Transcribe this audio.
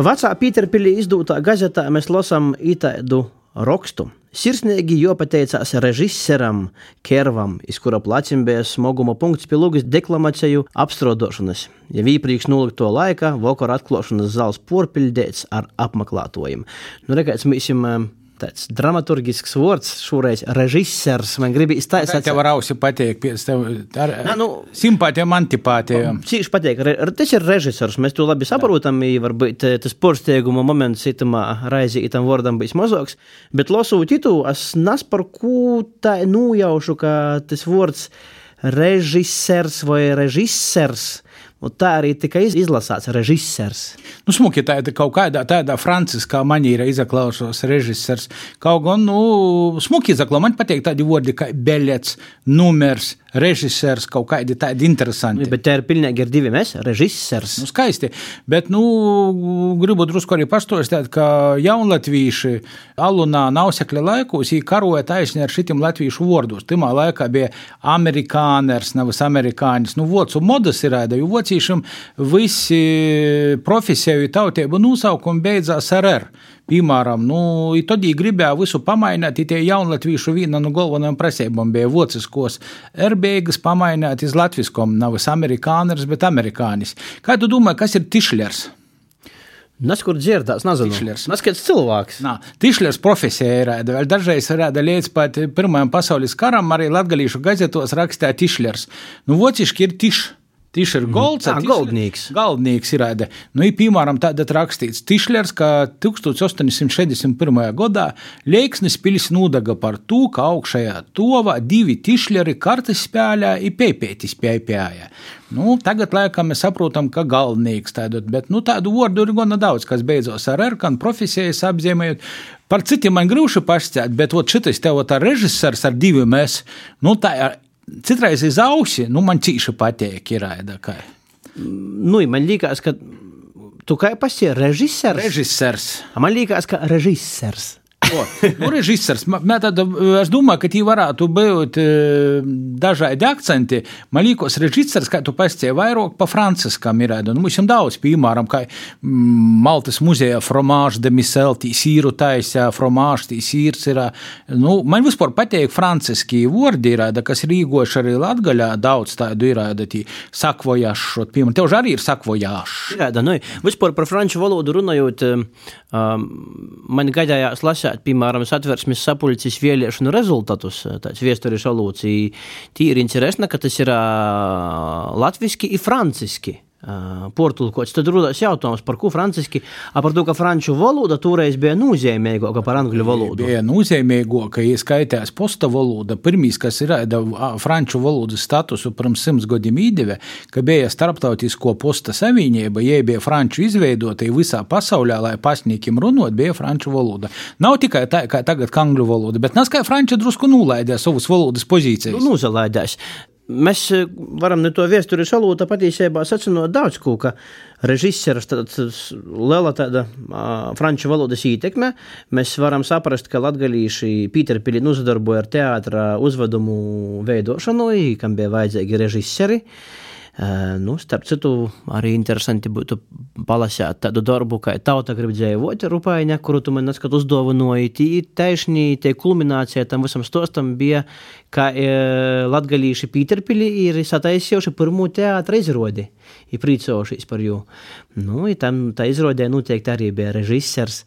Vecā Pīterpīlī izdotā gazetā mēs lasām itādu rakstu. Sirsnīgi jopateicās režisoram Kervam, iz kura bija smoguma punkts pie lūgas deklamāciju apstrodošanas. Ja īpriekš nolikto laika, vakar atklāšanas zāles porpildēts ar apmeklētojiem. Nu, jums tāds dramaturgisks vārds, šoreiz režisors. Man gribas iztaisīt, tev rausi patīk, ar Nā, nu, simpātijām, antipātijām. Cīši patīk, re, tas ir režisors, mēs to labi saprotam, varbūt tas porsteiguma moments itamā raizī itam vārdam bijis mazāks, bet lasot itu, es nas par ko tā nujaušu, ka tas vārds režisors vai režisors Un tā arī tika izlasīts režisors. Nu, smuki, tā ir kaut kādā tādā franciskā manīra izaklausos režisors. Kaut gan, nu, smuki izaklau, man patīk tādi vārdi kā beļets, numers, režisors, kaut kādi tādi interesanti. Bet te ir pilnīgi ir divi mēs, režisors. Nu, skaisti, bet, nu, gribu drusku arī pastostāt, ka jaunlatvīši alunā nausekļa laikos viņi karoja taisni ar šitim latvīšu vārdus. Timā laikā bija amerikāners, nevis amerikānis. Nu, vocu modas ir ēda, jo vāciešiem visi profesiju tautību nosaukumi beidzās ar R. Piemēram, nu, tad viņi gribēja visu pamainīt, tie jaunatvīšu viena no galvenajām prasībām bija vociskos R beigas pamainīt iz latviskom, nevis amerikāners, bet amerikānis. Kā tu domā, kas ir tišlers? Nes kur dzirdēts, nezinu. Tišlers. Nes kāds cilvēks. Nā, tišlers profesija ir rāda. Vēl dažreiz rāda līdz pat Pirmajam pasaules karam arī latgalīšu gazetos rakstīja tišlers. Nu, vociški ir tišlers. Tieši ir golds. Tā, goldnieks. Goldnieks ir. Nu, ir piemēram, tāda rakstīts Tišlers, ka 1861. gadā Leiksnis pils nūdaga par to, ka augšējā tovā divi tišļeri kartes spēlē un pēpēti spēlēja. Nu, tagad, laikam, mēs saprotam, ka galvenīgs tādu, bet nu, tādu vārdu ir gana daudz, kas beidzos ar erkanu profesijas apzīmējot. Par citiem man grūti pašķirt, bet ot, šitais tev tā režisors ar diviem mēs, nu, tā ir citreiz iz ausi, nu, man cīši patīk, ir ēda. Nu, man liekas, ka tu kā pasi režisors. Režisors. Man liekas, ka režisors. Nu, režisors, tad, es domāju, ka tie varētu būt dažādi akcenti. Man liekas, režisors, kā tu pastāstīji, vairāk pa franciskam ir. Nu, mums ir daudz, piemēram, kā Maltas muzeja fromāža de misel, tī sīru taisā, fromāža, tī sīrs ir. Nu, man vispār patīk franciski vārdi ir, kas ir īgoši arī latgaļā, daudz tādu ir, tī sakvojašu, piemēram, tev arī ir sakvojašu. Jā, da, nu, vispār par franču valodu runājot, um, man gaidājās lasēt piemēram, satversmes sapulces vēlēšanu rezultātus, tāds vēstures olūcija, tīri interesanti, ka tas ir uh, latviski un franciski portulkots. Tad rodas jautājums, par ko franciski, par to, ka franču valoda toreiz bija nozīmīgāka par angļu valodu. Bija nozīmīgāka, ja skaitās posta valoda. Pirmīs, kas ir franču valodas statusu pirms simts gadiem īdeve, ka bija starptautisko posta savienība, ja bija franču izveidota visā pasaulē, lai pasniekiem runot, bija franču valoda. Nav tikai tā, kā tagad angļu valoda, bet nes kā franču drusku nulaidīja savas valodas pozīcijas. Nu, nuzalaidās. Mēs eh, varam ne to vēsturi salūta patiesībā sacinot daudz ko, ka režisors liela tāda franču valodas ietekme. Mēs varam saprast, ka latgalīši Pīterpili nozadarboja ar teātra uzvedumu veidošanu, kam bija vajadzīgi režisori. Nu, starp citu, arī interesanti būtu palasīt tādu darbu, kā tauta grib dzīvot, rupaiņa, kuru tu man neskat uzdāvināji. Tī taisnī, tie kulminācija tam visam stostam bija, ka e, latgalīši Pīterpili ir sataisījuši pirmo teātra izrodi, ir prīcojušies par jū. Nu, tam tā izrodē noteikti arī bija režisors